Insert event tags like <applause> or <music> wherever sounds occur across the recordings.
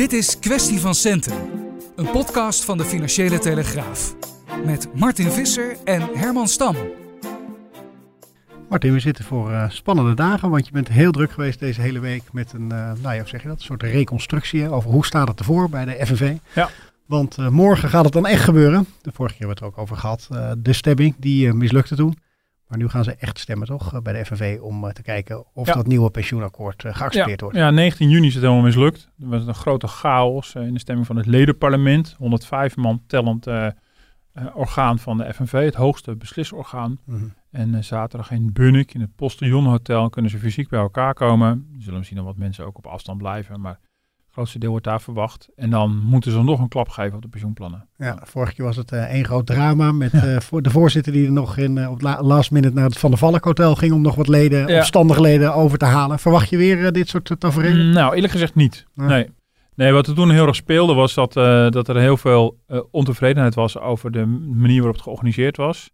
Dit is Kwestie van Centen, een podcast van de Financiële Telegraaf. Met Martin Visser en Herman Stam. Martin, we zitten voor uh, spannende dagen, want je bent heel druk geweest deze hele week met een, uh, nou ja, zeg je dat, een soort reconstructie over hoe staat het ervoor bij de FNV. Ja. Want uh, morgen gaat het dan echt gebeuren. De vorige keer hebben we het er ook over gehad. de stemming, die mislukte toen. Maar nu gaan ze echt stemmen toch bij de FNV om te kijken of Ja. dat nieuwe pensioenakkoord geaccepteerd ja, wordt. Ja, 19 juni is het helemaal mislukt. Er was een grote chaos eh, in de stemming van het ledenparlement. 105 man tellend eh, eh, orgaan van de FNV, het hoogste beslisorgaan. Mhm. En eh, zaterdag in Bunnik, in het Postillonhotel, kunnen ze fysiek bij elkaar komen. Er zullen misschien nog wat mensen ook op afstand blijven, maar het grootste deel wordt daar verwacht. En dan moeten ze nog een klap geven op de pensioenplannen. Ja, vorige keer was het eh, één groot drama met eh, voor de voorzitter die er nog in, eh, op la- last minute naar het Van der Valk Hotel ging om nog wat leden, Ja. leden over te halen. Verwacht je weer dit soort uh, tafereelen? Mm, Nou, eerlijk gezegd niet. Ja. Nee. Nee, wat er toen heel erg speelde was dat, dat er heel veel ontevredenheid was over de manier waarop het georganiseerd was.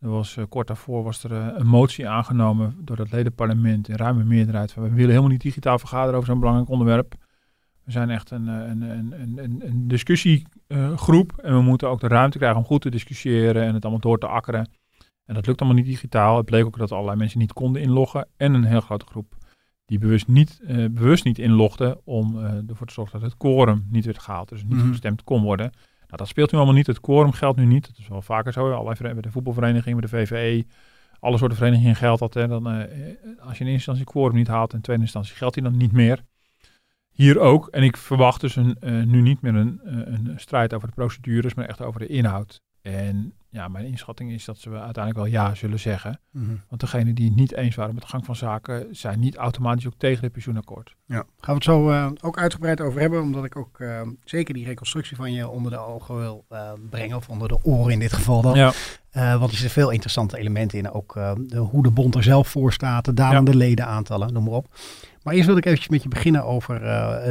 Er was kort daarvoor was er een motie aangenomen door het ledenparlement in ruime meerderheid. Van, we willen helemaal niet digitaal vergaderen over zo'n belangrijk onderwerp. We zijn echt een, eh, een, een, een, een, discussiegroep en we moeten ook de ruimte krijgen om goed te discussiëren en het allemaal door te akkeren. En dat lukt allemaal niet digitaal. Het bleek ook dat allerlei mensen niet konden inloggen en een heel grote groep die bewust niet, eh, bewust niet inlogden om eh, ervoor te zorgen dat het quorum niet werd gehaald. Dus niet Mhm. gestemd kon worden. Nou, dat speelt nu allemaal niet. Het quorum geldt nu niet. Dat is wel vaker zo. Allerlei bij de voetbalvereniging, bij de VVE, alle soorten verenigingen geldt dat. Hè. Dan, eh, als je in eerste instantie quorum niet haalt, in tweede instantie geldt die dan niet meer. Hier ook. En ik verwacht dus een, eh, nu niet meer een, eh, een strijd over de procedures, maar echt over de inhoud. En ja, mijn inschatting is dat ze uiteindelijk wel ja zullen zeggen. Mhm. Want degenen die het niet eens waren met de gang van zaken, zijn niet automatisch ook tegen het pensioenakkoord. Ja, gaan we het zo eh, ook uitgebreid over hebben, omdat ik ook eh, zeker die reconstructie van je onder de ogen wil eh, brengen, of onder de oren in dit geval dan. Ja, want er zitten veel interessante elementen in, ook de, hoe de bond er zelf voor staat, de dalende ledenaantallen, noem maar op. Maar eerst wil ik eventjes met je beginnen over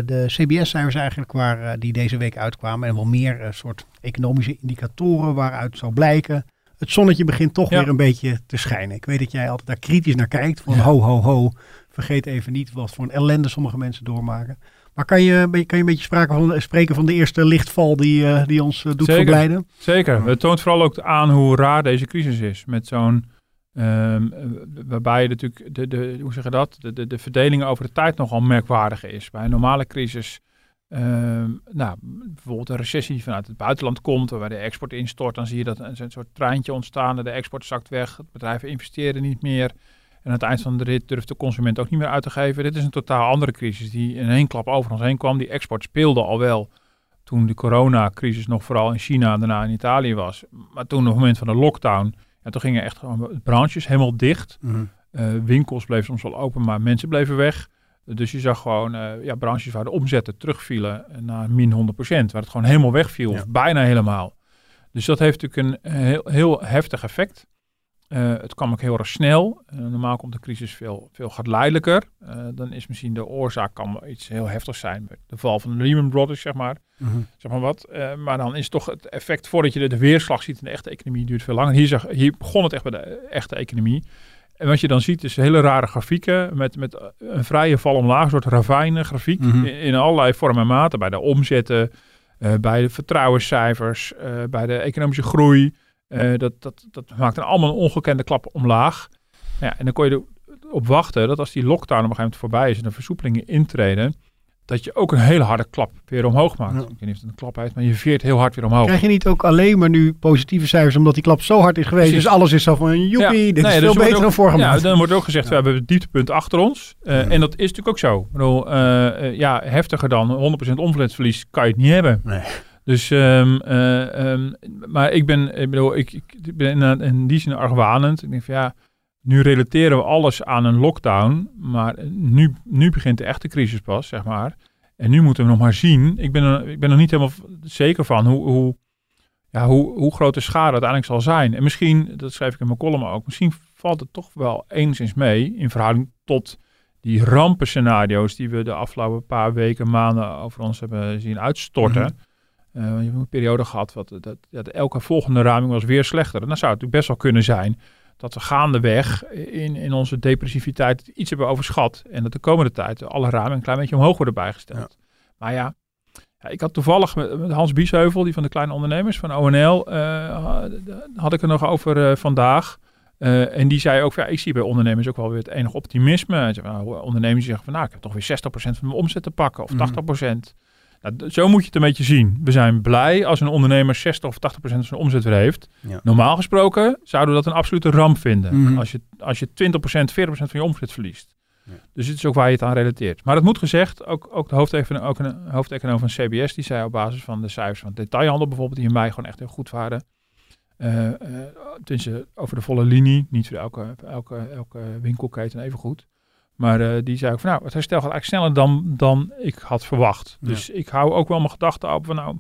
de CBS-cijfers eigenlijk, waar die deze week uitkwamen. En wel meer soort economische indicatoren waaruit zou blijken. Het zonnetje begint toch Ja. weer een beetje te schijnen. Ik weet dat jij altijd daar kritisch naar kijkt, van ho, ho, ho. Vergeet even niet wat voor een ellende sommige mensen doormaken. Maar kan je, kan je een beetje sprake van, spreken van de eerste lichtval die, eh, die ons eh, doet Zeker. verblijden? zeker. Het toont vooral ook aan hoe raar deze crisis is. Met zo'n, eh, waarbij natuurlijk, de, de, hoe zeg je dat, de, de, de verdeling over de tijd nogal merkwaardig is. Bij een normale crisis, nou, bijvoorbeeld een recessie die vanuit het buitenland komt, waarbij de export instort, dan zie je dat een soort treintje ontstaan, de export zakt weg, bedrijven investeren niet meer. En aan het eind van de rit durft de consument ook niet meer uit te geven. Dit is een totaal andere crisis die in één klap over ons heen kwam. Die export speelde al wel toen de coronacrisis nog vooral in China en daarna in Italië was. Maar toen op het moment van de lockdown, ja, toen gingen echt gewoon branches helemaal dicht. Mhm. Eh, winkels bleven soms wel open, maar mensen bleven weg. Dus je zag gewoon eh, ja, branches waar de omzetten terugvielen naar min 100%, waar het gewoon helemaal wegviel, Ja. of bijna helemaal. Dus dat heeft natuurlijk een heel, heel heftig effect. Eh, het kwam ook heel erg snel. Eh, normaal komt de crisis veel, veel geleidelijker. Eh, dan is misschien de oorzaak kan iets heel heftigs zijn. De val van de Lehman Brothers, zeg maar. Mhm. Zeg maar wat. Eh, maar dan is toch het effect voordat je de, de weerslag ziet in de echte economie duurt veel langer. Hier, zag, hier begon het echt bij de echte economie. En wat je dan ziet is hele rare grafieken met, met een vrije val omlaag, een soort ravijnen grafiek Mhm. in, in allerlei vormen en maten. Bij de omzetten, eh, bij de vertrouwenscijfers, eh, bij de economische groei. Eh, dat, dat, dat maakt een allemaal een ongekende klap omlaag. Ja, en dan kon je erop wachten dat als die lockdown op een gegeven moment voorbij is en de versoepelingen intreden, dat je ook een hele harde klap weer omhoog maakt. Ja. Ik weet niet of het een klap heet, maar je veert heel hard weer omhoog. Krijg je niet ook alleen maar nu positieve cijfers omdat die klap zo hard is geweest? Precies. Dus alles is zo van joepie, Ja. dit Nee, is dus veel wordt beter ook- dan vorige Ja, maand. dan wordt ook gezegd, Ja. we hebben het dieptepunt achter ons. Eh, Ja. En dat is natuurlijk ook zo. Ik bedoel, eh, eh, ja, heftiger dan 100% omzetverlies kan je het niet hebben. Nee. Dus, ehm, eh, ehm, maar ik ben, ik bedoel, ik, ik ben in, in die zin argwanend. Ik denk van ja, nu relateren we alles aan een lockdown, maar nu, nu begint de echte crisis pas, zeg maar. En nu moeten we nog maar zien. Ik ben er, ik ben er niet helemaal zeker van hoe, hoe, ja, hoe, hoe groot de schade uiteindelijk zal zijn. En misschien, dat schrijf ik in mijn column ook, misschien valt het toch wel enigszins mee in verhouding tot die rampenscenario's die we de afgelopen paar weken, maanden over ons hebben zien uitstorten. Mm je hebt een periode gehad wat dat, dat, elke volgende raming was weer slechter. En dan zou het natuurlijk best wel kunnen zijn dat we gaandeweg in, in onze depressiviteit iets hebben overschat. En dat de komende tijd alle ramen een klein beetje omhoog worden bijgesteld. Maar ja, ja, ik had toevallig met, Hans Biesheuvel, die van de kleine ondernemers van ONL, uh, had ik er nog over uh, vandaag. Uh, en die zei ook, ja, ik zie bij ondernemers ook wel weer het enige optimisme. Nou, ondernemers zeggen van, nou, ik heb toch weer 60% van mijn omzet te pakken of 80%. Nou, zo moet je het een beetje zien. We zijn blij als een ondernemer 60 of 80% van zijn omzet weer heeft. Normaal gesproken zouden we dat een absolute ramp vinden. Mm. Als, je, als je 20%, 40% van je omzet verliest. Ja. Dus het is ook waar je het aan relateert. Maar dat moet gezegd, ook, ook de hoofdeconoom, ook een hoofdeconoom van CBS, die zei op basis van de cijfers van de detailhandel bijvoorbeeld, die in mei gewoon echt heel goed waren. Uh, uh, over de volle linie, niet voor elke, elke, elke winkelketen even goed. Maar uh, die zei ook van nou, het herstel gaat eigenlijk sneller dan, dan ik had verwacht. Dus ik hou ook wel mijn gedachten op van nou,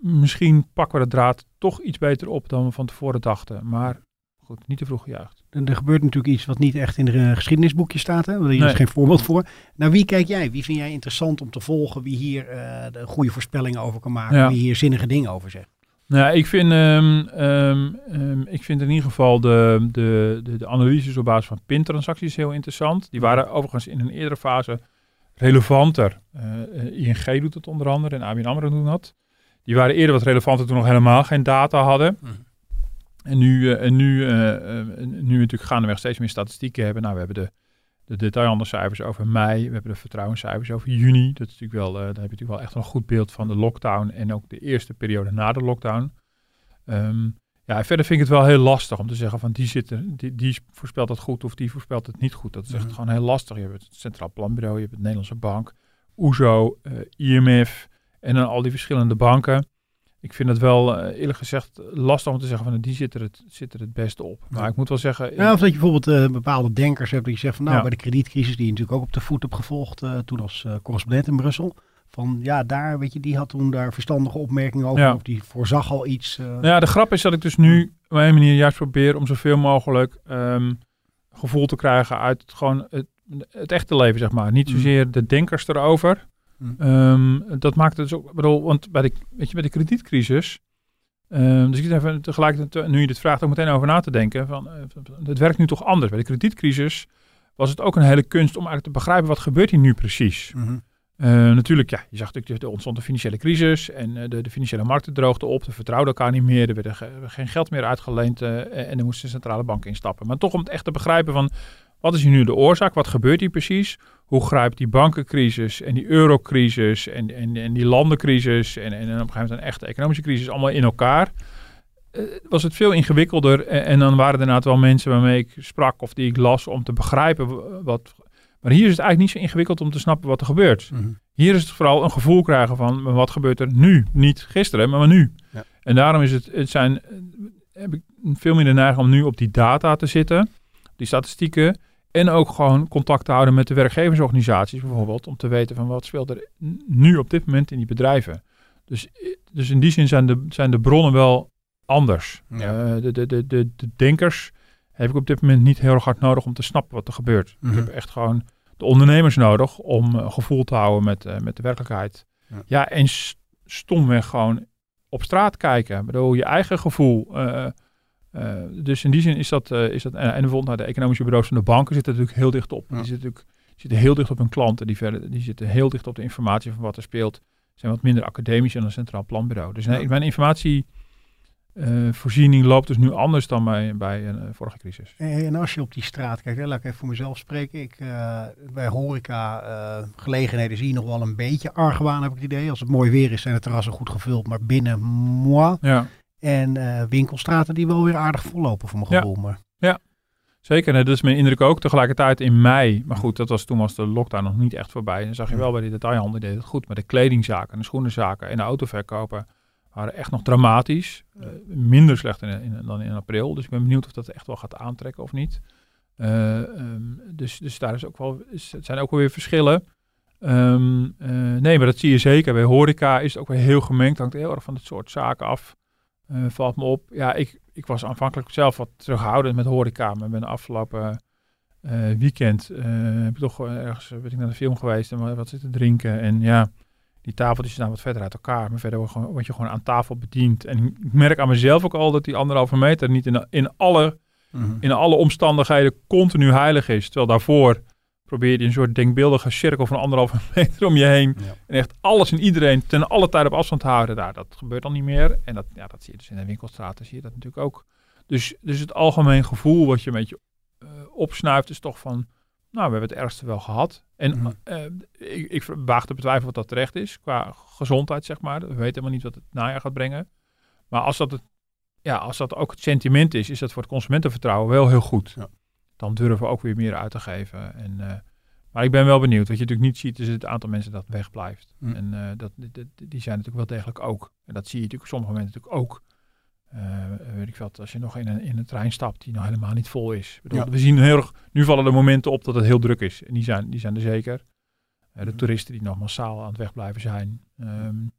misschien pakken we de draad toch iets beter op dan we van tevoren dachten. Maar goed, niet te vroeg gejuicht. Er gebeurt natuurlijk iets wat niet echt in de geschiedenisboekje staat. Hè? Daar is geen voorbeeld voor. Naar wie kijk jij? Wie vind jij interessant om te volgen? Wie hier uh, de goede voorspellingen over kan maken? Wie hier zinnige dingen over zegt? Nou, ik vind, um, um, ik vind in ieder geval de, de, de, de analyses op basis van PIN-transacties heel interessant. Die waren overigens in een eerdere fase relevanter. Uh, ING doet het onder andere en ABN AMRO doen dat. Die waren eerder wat relevanter toen nog helemaal geen data hadden. Mhm. En nu, en nu, nu natuurlijk gaandeweg steeds meer statistieken hebben. Nou, we hebben de, de detailhandelcijfers over mei. We hebben de vertrouwenscijfers over juni. Dat is natuurlijk wel, uh, daar heb je natuurlijk wel echt een goed beeld van de lockdown en ook de eerste periode na de lockdown. Um, ja, verder vind ik het wel heel lastig om te zeggen van die, zitten, die, die voorspelt het goed of die voorspelt het niet goed. Dat is echt mhm. gewoon heel lastig. Je hebt het Centraal Planbureau, je hebt het Nederlandse Bank, OESO, uh, eh, IMF en dan al die verschillende banken ik vind het wel uh, eerlijk gezegd lastig om te zeggen van die zit er het, zit er het beste op. Maar ik moet wel zeggen... Ja, of dat je bijvoorbeeld uh, bepaalde denkers hebt die je zegt van nou bij de kredietcrisis die je natuurlijk ook op de voet hebt gevolgd uh, toen als correspondent in Brussel. Van ja, daar weet je, die had toen daar verstandige opmerkingen over ja. of die voorzag al iets. Ja, de grap is dat ik dus nu op mijn manier juist probeer om zoveel mogelijk um, gevoel te krijgen uit het, gewoon het, het echte leven zeg maar. Niet mm. zozeer de denkers erover. Um, dat maakt het dus ook, bedoel, want bij de, weet je, bij de kredietcrisis, um, dus ik zit even tegelijkertijd, nu je dit vraagt, ook meteen over na te denken, van, uh, het werkt nu toch anders. Bij de kredietcrisis was het ook een hele kunst om eigenlijk te begrijpen, wat gebeurt hier nu precies? Mm natuurlijk, ja, je zag natuurlijk, er ontstond een financiële crisis en uh, de, de, financiële markten droogden op, de vertrouwden elkaar niet meer, er werd geen geld meer uitgeleend uh, en er moest de centrale bank instappen. Maar toch om het echt te begrijpen van, wat is hier nu de oorzaak? Wat gebeurt hier precies? Hoe grijpt die bankencrisis en die eurocrisis en, en, en die landencrisis en, en op een gegeven moment een echte economische crisis allemaal in elkaar? Uh, was het veel ingewikkelder en, en, dan waren er inderdaad wel mensen waarmee ik sprak of die ik las om te begrijpen wat. Maar hier is het eigenlijk niet zo ingewikkeld om te snappen wat er gebeurt. Mhm. Hier is het vooral een gevoel krijgen van wat gebeurt er nu? Niet gisteren, maar nu. Ja. En daarom is het, het zijn, heb ik veel meer de neiging om nu op die data te zitten, die statistieken. En ook gewoon contact te houden met de werkgeversorganisaties bijvoorbeeld. Om te weten van wat speelt er nu op dit moment in die bedrijven. Dus, dus in die zin zijn de, zijn de bronnen wel anders. Ja. Uh, de, de, de, de, de denkers heb ik op dit moment niet heel erg hard nodig om te snappen wat er gebeurt. Ik mhm. heb echt gewoon de ondernemers nodig om uh, gevoel te houden met, uh, met de werkelijkheid. Ja, ja en stomweg gewoon op straat kijken. Ik bedoel, je eigen gevoel. Uh, dus in die zin is dat, uh, is dat en, en bijvoorbeeld naar de economische bureaus van de banken zitten natuurlijk heel dicht op. Die zitten natuurlijk zitten heel dicht op hun klanten, die, verder, die zitten heel dicht op de informatie van wat er speelt. Zijn wat minder academisch dan een centraal planbureau. Dus nee, mijn informatievoorziening loopt dus nu anders dan bij, bij een vorige crisis. En als je op die straat kijkt, hè, laat ik even voor mezelf spreken. Ik, bij horeca gelegenheden zie je nog wel een beetje argwaan, heb ik het idee. Als het mooi weer is, zijn de terrassen goed gevuld, maar binnen moi. Ja. En uh, winkelstraten die wel weer aardig vollopen voor mijn gevoel. Ja, maar. ja. zeker. En dat is mijn indruk ook. Tegelijkertijd in mei, maar goed, dat was, toen was de lockdown nog niet echt voorbij. En dan zag je wel bij die detailhandel, deed het goed. Maar de kledingzaken, de schoenenzaken en de autoverkopen waren echt nog dramatisch. Uh, minder slecht in, in, dan in april. Dus ik ben benieuwd of dat echt wel gaat aantrekken of niet. Eh, ehm, dus, dus daar is ook wel, is, het zijn ook wel weer verschillen. Ehm, eh, nee, maar dat zie je zeker. Bij horeca is het ook weer heel gemengd. Hangt heel erg van het soort zaken af. Eh, valt me op. Ja, ik, ik was aanvankelijk zelf wat terughoudend met horeca. Maar ben de afgelopen weekend heb ik toch ergens ben ik naar de film geweest en wat zitten drinken. En ja, die tafeltjes staan wat verder uit elkaar. Maar verder word je gewoon aan tafel bediend. En ik merk aan mezelf ook al dat die anderhalve meter niet in, in alle Mhm. in alle omstandigheden continu heilig is. Terwijl daarvoor probeer je een soort denkbeeldige cirkel van anderhalve <laughs> meter om je heen. En echt alles en iedereen ten alle tijde op afstand houden. Daar, dat gebeurt dan niet meer. En dat, ja, dat zie je dus in de winkelstraten, zie je dat natuurlijk ook. Dus, dus het algemeen gevoel wat je een beetje uh, opsnuift is toch van... Nou, we hebben het ergste wel gehad. En mm ik, ik waag te betwijfelen wat dat terecht is qua gezondheid, zeg maar. We weten helemaal niet wat het najaar gaat brengen. Maar als dat het ja, als dat ook het sentiment is, is dat voor het consumentenvertrouwen wel heel goed. Ja. Dan durven we ook weer meer uit te geven. En, uh, maar ik ben wel benieuwd. Wat je natuurlijk niet ziet, is het aantal mensen dat wegblijft. Hm. En uh, dat, die, die zijn natuurlijk wel degelijk ook. En dat zie je natuurlijk op sommige momenten natuurlijk ook. Uh, weet ik wat, als je nog in een, in een trein stapt die nog helemaal niet vol is. Bedoel, ja. We zien heel erg, nu vallen er momenten op dat het heel druk is. En die zijn, die zijn er zeker. de hm. toeristen die nog massaal aan het wegblijven zijn. Um,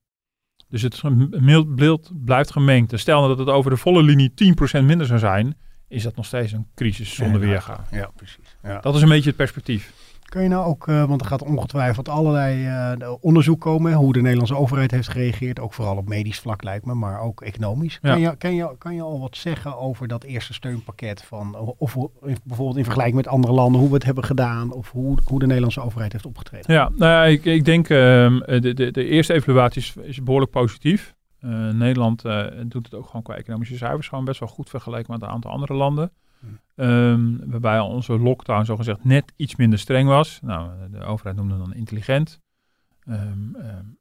dus het beeld blijft gemengd. En stel nou dat het over de volle linie 10% minder zou zijn, is dat nog steeds een crisis zonder weerga. Ja, precies. Ja. Dat is een beetje het perspectief. Kun je nou ook, uh, want er gaat ongetwijfeld allerlei uh, onderzoek komen, hoe de Nederlandse overheid heeft gereageerd, ook vooral op medisch vlak lijkt me, maar ook economisch. Kan, je, kan, je, kan je al wat zeggen over dat eerste steunpakket van, of bijvoorbeeld in vergelijking met andere landen, hoe we het hebben gedaan, of hoe, hoe de Nederlandse overheid heeft opgetreden? Ja, nou, ik, ik denk uh, de, de, de eerste evaluatie is, is behoorlijk positief. Nederland doet het ook gewoon qua economische cijfers gewoon best wel goed vergeleken met een aantal andere landen. Um, waarbij onze lockdown zogezegd net iets minder streng was. Nou, de overheid noemde dan intelligent. Um, um,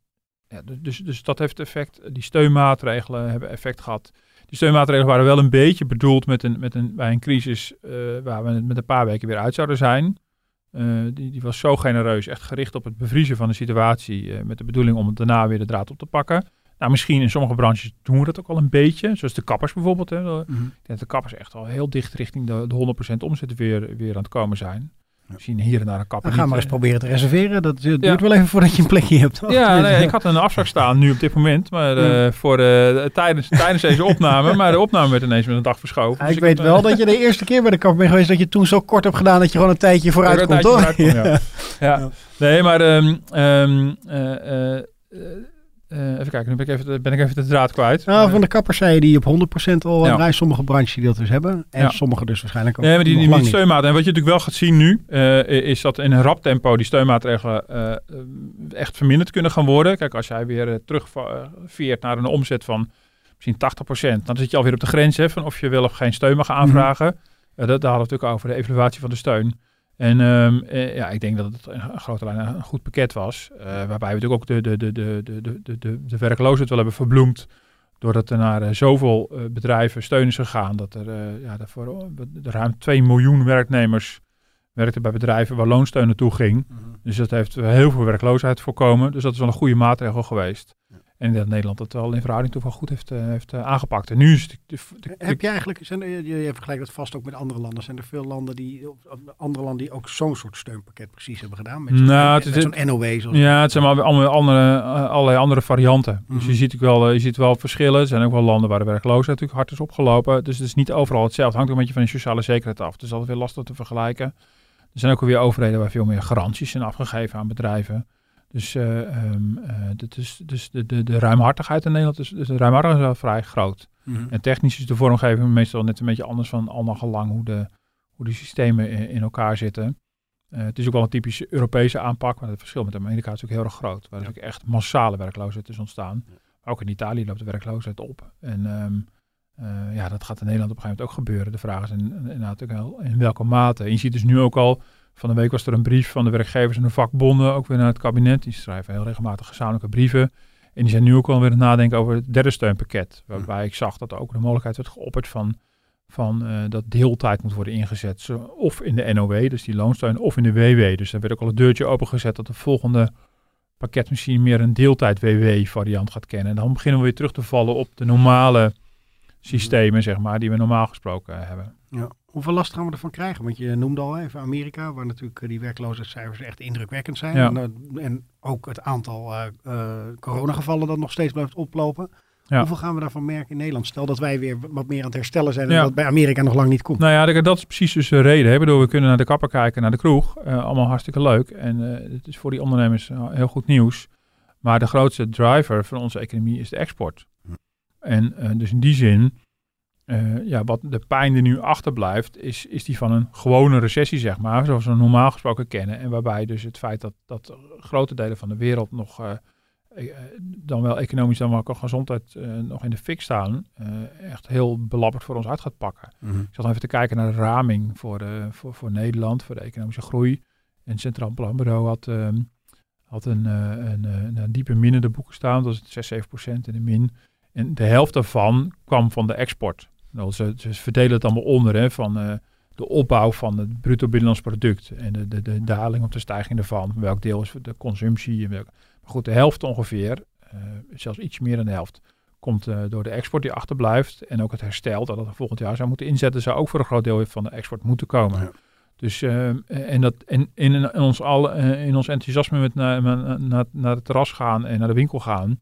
ja, dus, dus dat heeft effect. Die steunmaatregelen hebben effect gehad. Die steunmaatregelen waren wel een beetje bedoeld met een, met een, bij een crisis uh, waar we met een paar weken weer uit zouden zijn. Uh, die, die, was zo genereus, echt gericht op het bevriezen van de situatie. Uh, met de bedoeling om het daarna weer de draad op te pakken. Nou, misschien in sommige branches doen we dat ook al een beetje. Zoals de kappers bijvoorbeeld. Hè. De, mm de kappers echt al heel dicht richting de, de 100% omzet weer, weer aan het komen zijn. Zien hier en daar een kapper. Dan ga maar eens eh, proberen te reserveren. Dat duurt wel even voordat je een plekje hebt. Ja, <laughs> nee, ik had een afspraak staan nu op dit moment. Maar uh, voor, uh, tijdens, tijdens deze opname. Maar de opname werd ineens met een dag verschoven. Dus ik, weet wel dat je de eerste keer bij de kapper bent geweest. Dat je toen zo kort hebt gedaan dat je gewoon een tijdje vooruit komt. Vooruit komt, <laughs> ja. ja. Nee, maar um, um, uh, even kijken, nu ben ik even, ben ik even de draad kwijt. Nou, van de kappers zei je die op 100% al ja. Sommige branches die dat dus hebben. En ja. sommige dus waarschijnlijk ook Nee, maar die, die, die steunmaatregelen. En wat je natuurlijk wel gaat zien nu, uh, is dat in een rap tempo die steunmaatregelen uh, echt verminderd kunnen gaan worden. Kijk, als jij weer terugveert naar een omzet van misschien 80%, dan zit je alweer op de grens hè, van of je wel of geen steun mag aanvragen. Mm -hmm. dat, daar hadden we natuurlijk over, de evaluatie van de steun. En um, eh, ja, ik denk dat het een grote lijn een goed pakket was. Uh, waarbij we natuurlijk ook de, de, de, de, de, de, de, de werkloosheid wel hebben verbloemd. Doordat er naar uh, zoveel uh, bedrijven steun is gegaan. Dat er ja, voor, de ruim 2 miljoen werknemers werkten bij bedrijven waar loonsteun naartoe ging. Mm -hmm. Dus dat heeft heel veel werkloosheid voorkomen. Dus dat is wel een goede maatregel geweest. En dat Nederland dat al in verhouding toe wel goed heeft, uh, heeft uh, aangepakt. En nu is het... De, de, Heb je eigenlijk, zijn er, je, je vergelijkt dat vast ook met andere landen. Zijn er veel landen die, andere landen die ook zo'n soort steunpakket precies hebben gedaan? Met zo'n nou, zo NOW? Zoals ja, het zijn maar allemaal andere, allerlei andere varianten. Mm -hmm. Dus je mhm. ziet, wel, je ziet wel verschillen. Er zijn ook wel landen waar de werkloosheid natuurlijk hard is opgelopen. Dus het is niet overal hetzelfde. Het hangt ook een beetje van de sociale zekerheid af. Het is altijd weer lastig te vergelijken. Er zijn ook weer overheden waar veel meer garanties zijn afgegeven aan bedrijven. Dus, uh, um, uh, dat is, dus de, de, de ruimhartigheid in Nederland is, dus de ruimhartigheid is wel vrij groot. Mm -hmm. En technisch is de vormgeving meestal net een beetje anders van allemaal gelang hoe de, hoe de systemen in, in elkaar zitten. Uh, het is ook wel een typische Europese aanpak, maar het verschil met Amerika is ook heel erg groot. Waar ja. echt massale werkloosheid is ontstaan. Ja. Ook in Italië loopt de werkloosheid op. En um, ja, dat gaat in Nederland op een gegeven moment ook gebeuren. De vraag is in, in, in welke mate. En je ziet dus nu ook al van de week was er een brief van de werkgevers en de vakbonden, ook weer naar het kabinet. Die schrijven heel regelmatig gezamenlijke brieven. En die zijn nu ook alweer aan het nadenken over het derde steunpakket. Waarbij ik zag dat er ook de mogelijkheid werd geopperd van, van uh, dat deeltijd moet worden ingezet. Of in de NOW, dus die loonsteun, of in de WW. Dus er werd ook al een deurtje opengezet dat de volgende pakket misschien meer een deeltijd WW variant gaat kennen. En dan beginnen we weer terug te vallen op de normale systemen, zeg maar, die we normaal gesproken hebben. Ja. Hoeveel last gaan we ervan krijgen? Want je noemde al even Amerika, waar natuurlijk die werkloosheidscijfers echt indrukwekkend zijn. Ja. En, en, ook het aantal uh, uh, coronagevallen dat nog steeds blijft oplopen. Ja. Hoeveel gaan we daarvan merken in Nederland? Stel dat wij weer wat meer aan het herstellen zijn en ja. dat bij Amerika nog lang niet komt. Nou ja, dat is precies dus de reden. Hè? Bedoel, we kunnen naar de kapper kijken, naar de kroeg. Uh, allemaal hartstikke leuk. En het is voor die ondernemers heel goed nieuws. Maar de grootste driver van onze economie is de export. En dus in die zin uh, ja, wat de pijn die nu achterblijft, is, is die van een gewone recessie, zeg maar, zoals we normaal gesproken kennen. En waarbij dus het feit dat, dat grote delen van de wereld nog, uh, uh, dan wel economisch, dan wel qua gezondheid, nog in de fik staan, echt heel belabberd voor ons uit gaat pakken. Mhm. Ik zat even te kijken naar de raming voor, voor, voor Nederland, voor de economische groei. En het Centraal Planbureau had, ehm, had een, een, een, een diepe min in de boeken staan, dat is het 6, 7 procent in de min. En de helft daarvan kwam van de export. Nou, ze, ze, verdelen het allemaal onder, hè, van uh, de opbouw van het bruto binnenlands product en de, de, de daling op de stijging ervan. Welk deel is de consumptie? En welk... Maar goed, de helft ongeveer, uh, zelfs iets meer dan de helft, komt uh, door de export die achterblijft. En ook het herstel dat het volgend jaar zou moeten inzetten, zou ook voor een groot deel van de export moeten komen. Ja. Dus en dat, en in, in, ons al, in ons enthousiasme met naar, naar, naar het terras gaan en naar de winkel gaan,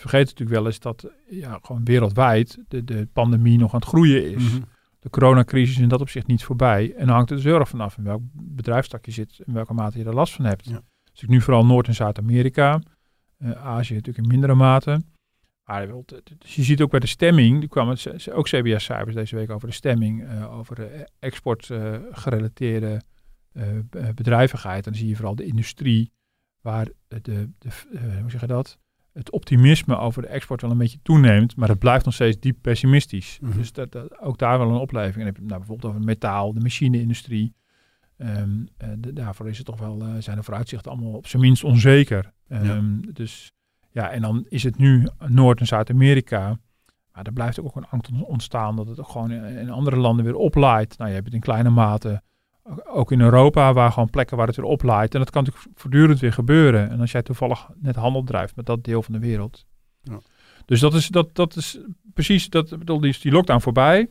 vergeet natuurlijk wel eens dat ja, gewoon wereldwijd de, de pandemie nog aan het groeien is. Mhm. De coronacrisis is in dat opzicht niet voorbij. En dan hangt het dus heel erg vanaf in welk bedrijfstak je zit, in welke mate je er last van hebt. Ja. Dus ik nu vooral Noord- en Zuid-Amerika. Uh, Azië natuurlijk in mindere mate. Maar dus je ziet ook bij de stemming, er kwamen ook CBS-cijfers deze week over de stemming, uh, over de export-gerelateerde uh, bedrijvigheid. En dan zie je vooral de industrie, waar de, de, de hoe zeg je dat, het optimisme over de export wel een beetje toeneemt, maar het blijft nog steeds diep pessimistisch. Mhm. Dus dat, dat, ook daar wel een opleving. En heb je nou, bijvoorbeeld over metaal, de machine-industrie. Ehm, de, daarvoor is het toch wel, uh, zijn de vooruitzichten allemaal op zijn minst onzeker. Um, Ja. Dus ja, en dan is het nu Noord- en Zuid-Amerika. Maar er blijft ook een angst ontstaan dat het ook gewoon in, in andere landen weer oplaait. Nou, je hebt het in kleine mate ook in Europa, waar gewoon plekken waar het weer oplaait. En dat kan natuurlijk voortdurend weer gebeuren. En als jij toevallig net handel drijft met dat deel van de wereld. Ja. Dus dat is, dat, dat is precies, dat, bedoel, die is die lockdown voorbij.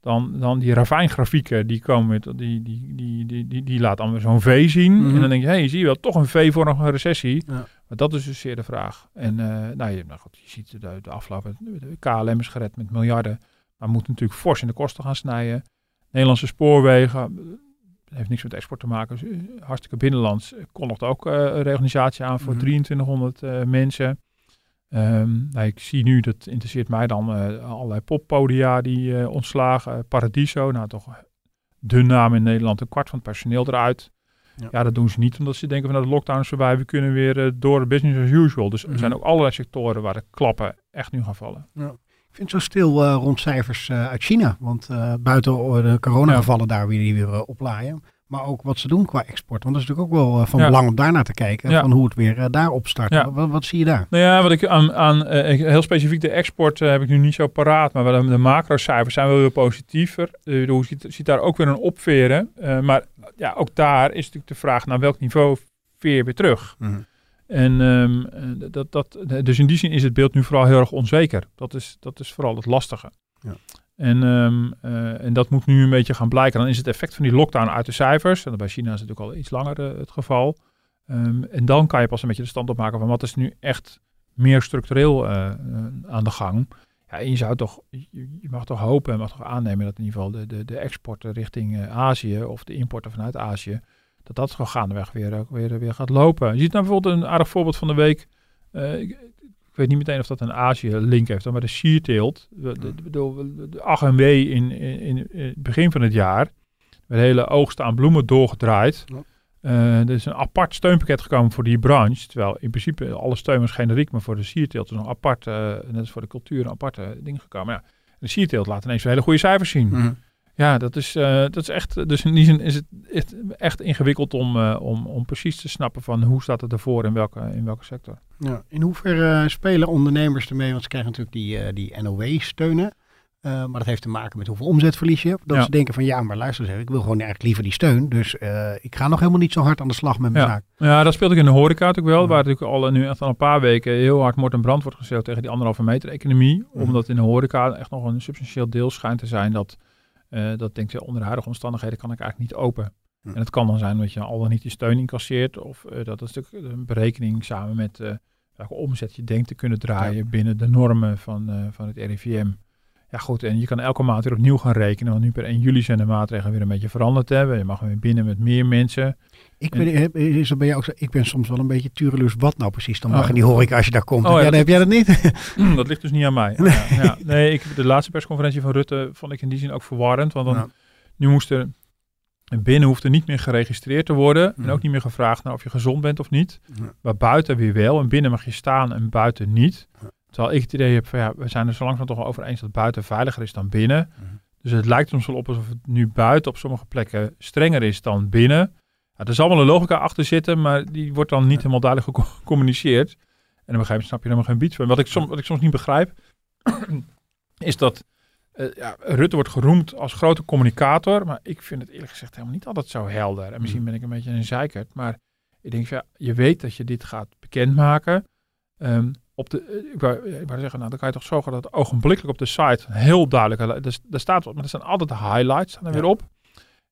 Dan, dan die ravijngrafieken, die komen met, die, die, die, die, die, die laat dan weer zo'n V zien. Mhm. En dan denk je, hé, hey, zie je wel, toch een V voor een recessie. Ja. Maar dat is dus zeer de vraag. En uh, nou, je, nou goed, je ziet de, de afgelopen, de KLM is gered met miljarden. Maar moet natuurlijk fors in de kosten gaan snijden. Nederlandse spoorwegen, heeft niks met export te maken. Dus, uh, hartstikke binnenlands. Kondigt ook uh, een reorganisatie aan voor Mhm. 2300 uh, mensen. Um, nou, ik zie nu, dat interesseert mij dan, allerlei poppodia die ontslagen. Paradiso, nou toch de naam in Nederland, een kwart van het personeel eruit. Ja. Ja, dat doen ze niet omdat ze denken van nou, de lockdown is voorbij, we kunnen weer uh, door business as usual. Dus Mhm. er zijn ook allerlei sectoren waar de klappen echt nu gaan vallen. Ik vind het zo stil uh, rond cijfers uh, uit China. Want uh, buiten de coronagevallen daar weer, die weer oplaaien. Maar ook wat ze doen qua export. Want dat is natuurlijk ook wel van ja. belang om daarnaar te kijken. Ja. Van hoe het weer daar opstart. Ja. Wat, wat, zie je daar? Nou ja, wat ik aan, aan heel specifiek de export heb ik nu niet zo paraat. Maar de, de macrocijfers zijn wel weer positiever. je ziet, ziet, daar ook weer een opveren. maar ja, ook daar is natuurlijk de vraag naar welk niveau veer je weer terug. Mm. En um, dat, dat, dus in die zin is het beeld nu vooral heel erg onzeker. Dat is, dat is vooral het lastige. Ja. En, um, uh, en dat moet nu een beetje gaan blijken. Dan is het effect van die lockdown uit de cijfers. En bij China is het natuurlijk al iets langer uh, het geval. Um, en dan kan je pas een beetje de stand opmaken van wat is nu echt meer structureel uh, aan de gang. Ja, en je zou toch, je, je, mag toch hopen en mag toch aannemen dat in ieder geval de, de, de exporten richting Azië of de importen vanuit Azië dat dat gewoon gaandeweg weer, weer, weer gaat lopen. Je ziet nou bijvoorbeeld een aardig voorbeeld van de week. Uh, ik, ik, weet niet meteen of dat een Azië-link heeft, maar de sierteelt. De, de, de, de AGMW in, in, in, het begin van het jaar. Met hele oogsten aan bloemen doorgedraaid. Ja. Uh, er is een apart steunpakket gekomen voor die branche. Terwijl in principe alle steun was generiek, maar voor de sierteelt is nog apart, uh, net als voor de cultuur, een aparte ding gekomen. Ja, de sierteelt laat ineens hele goede cijfers zien. Mm. Ja, dat is, uh, dat is echt. Dus in die zin is het echt, echt ingewikkeld om, uh, om, om precies te snappen van hoe staat het ervoor in welke, in welke sector. Ja, in hoeverre uh, spelen ondernemers ermee? Want ze krijgen natuurlijk die, die NOW-steunen. Maar dat heeft te maken met hoeveel omzetverlies je hebt. Dat Ja. ze denken van ja, maar luister eens, ik wil gewoon eigenlijk liever die steun. Dus eh, ik ga nog helemaal niet zo hard aan de slag met mijn Ja. zaak. Ja, dat speelt ook in de horeca natuurlijk wel. Ja. Waar natuurlijk al eh, nu echt al een paar weken heel hard moord en brand wordt geschreeuwd tegen die anderhalve meter economie. Omdat in de horeca echt nog een substantieel deel schijnt te zijn dat, eh, dat denkt je, onder de huidige omstandigheden kan ik eigenlijk niet open. Mhm. En het kan dan zijn dat je al dan niet die steun incasseert. Of eh, dat is natuurlijk een berekening samen met eh welke omzet je denkt te kunnen draaien binnen de normen van, van het RIVM. Ja goed, en je kan elke maand weer opnieuw gaan rekenen. Want nu per 1 juli zijn de maatregelen weer een beetje veranderd hebben. Je mag weer binnen met meer mensen. Ik En- ben, is dat bij jou ook zo? Ik ben soms wel een beetje tureluurs. Wat nou precies? Dan mag Oh. in die horeca als je daar komt. Oh, ja, ja, dan heb jij dat niet. Hmm, <laughs> dat ligt dus niet aan mij. <laughs> Ja, ja. Nee, ik, de laatste persconferentie van Rutte vond ik in die zin ook verwarrend. Want dan, nu moest er binnen hoeft er niet meer geregistreerd te worden. En ook niet meer gevraagd naar of je gezond bent of niet. Maar buiten weer wel. En binnen mag je staan en buiten niet. Terwijl ik het idee heb van ja, we zijn er zo langzaam toch wel over eens dat buiten veiliger is dan binnen. Mhm. Dus het lijkt ons wel op alsof het nu buiten op sommige plekken strenger is dan binnen. Ja, er zal wel een logica achter zitten, maar die wordt dan niet helemaal duidelijk gecom- gecommuniceerd. En op een gegeven moment snap je helemaal geen biets van. Wat ik, soms, wat ik soms niet begrijp, <clears throat> is dat eh, ja, Rutte wordt geroemd als grote communicator. Maar ik vind het eerlijk gezegd helemaal niet altijd zo helder. En misschien ben ik een beetje een zeikert. Maar ik denk, van, ja, je weet dat je dit gaat bekendmaken. Ehm, op de, eh, ik, wou, ik wou zeggen, nou, dan kan je toch zorgen dat ogenblikkelijk op de site heel duidelijk... Er, er staat wat, maar er staan altijd de highlights staan er Ja. weer op.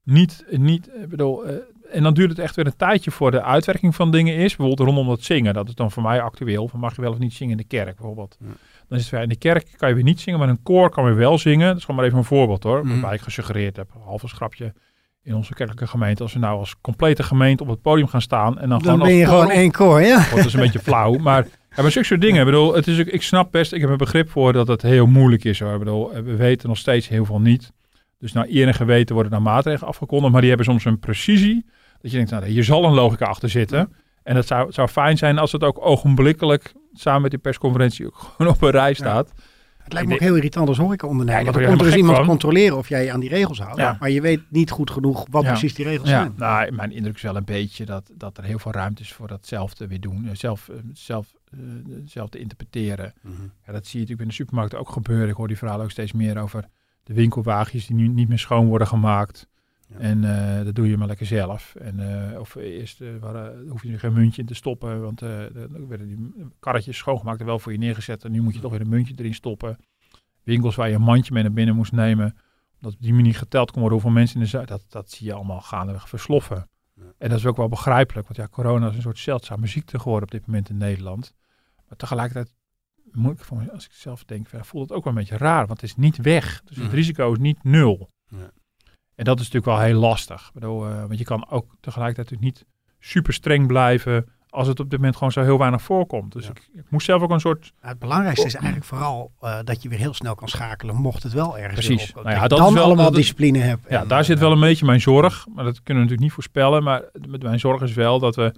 Niet, niet, ik bedoel... eh, en dan duurt het echt weer een tijdje voor de uitwerking van dingen is. Bijvoorbeeld rondom dat zingen. Dat is dan voor mij actueel. Van mag je wel of niet zingen in de kerk bijvoorbeeld. Ja. Dan is het weer in de kerk kan je weer niet zingen. Maar een koor kan weer wel zingen. Dat is gewoon maar even een voorbeeld hoor. Mhm. Waarbij ik gesuggereerd heb. Half een schrapje in onze kerkelijke gemeente. Als we nou als complete gemeente op het podium gaan staan. En dan, Dan gewoon ben als je koor gewoon één koor, ja. wordt dus een beetje <laughs> flauw. Maar, ja, maar zulke soort dingen. Ik bedoel, het is, ik snap best, ik heb een begrip voor dat het heel moeilijk is. Hoor. Eh, we weten nog steeds heel veel niet. Dus naar eer en geweten worden dan maatregelen afgekondigd. Maar die hebben soms een precisie. Dat je denkt, nou, hier zal een logica achter zitten. En het zou, zou fijn zijn als het ook ogenblikkelijk samen met die persconferentie ook <laughs> gewoon op een rij staat. Het lijkt me ook heel irritant als horeca-ondernemer. Ja, want dan je komt er iemand van. controleren of jij je aan die regels houdt. Ja. Maar je weet niet goed genoeg wat Ja. precies die regels zijn. nou, mijn indruk is wel een beetje dat, dat er heel veel ruimte is voor datzelfde weer doen. eh, Zelf, eh, zelf, eh, zelf te interpreteren. Mhm. Ja, dat zie je natuurlijk in de supermarkt ook gebeuren. Ik hoor die verhalen ook steeds meer over de winkelwagjes die nu niet meer schoon worden gemaakt. Ja. En eh, dat doe je maar lekker zelf. En, eh, of eerst eh, waar, hoef je er geen muntje in te stoppen, want dan werden die karretjes schoongemaakt en wel voor je neergezet. En nu moet je toch weer een muntje erin stoppen. Winkels waar je een mandje mee naar binnen moest nemen, omdat op die manier geteld kon worden hoeveel mensen in de dat, dat zie je allemaal gaandeweg versloffen. Ja. En dat is ook wel begrijpelijk, want ja, corona is een soort zeldzame ziekte geworden op dit moment in Nederland. Maar tegelijkertijd moet ik als ik zelf denk, voelt het ook wel een beetje raar, want het is niet weg. Dus het Mhm. risico is niet nul. Ja. En dat is natuurlijk wel heel lastig. Ik bedoel, eh, want je kan ook tegelijkertijd natuurlijk niet super streng blijven als het op dit moment gewoon zo heel weinig voorkomt. Dus Ja. ik, ik moest zelf ook een soort... Nou, het belangrijkste is eigenlijk vooral eh, dat je weer heel snel kan schakelen, mocht het wel ergens Precies. op. Nou ja, dat dan is wel- allemaal dat- discipline hebt. Ja, En, daar zit eh, wel een beetje mijn zorg. Maar dat kunnen we natuurlijk niet voorspellen. Maar met mijn zorg is wel dat we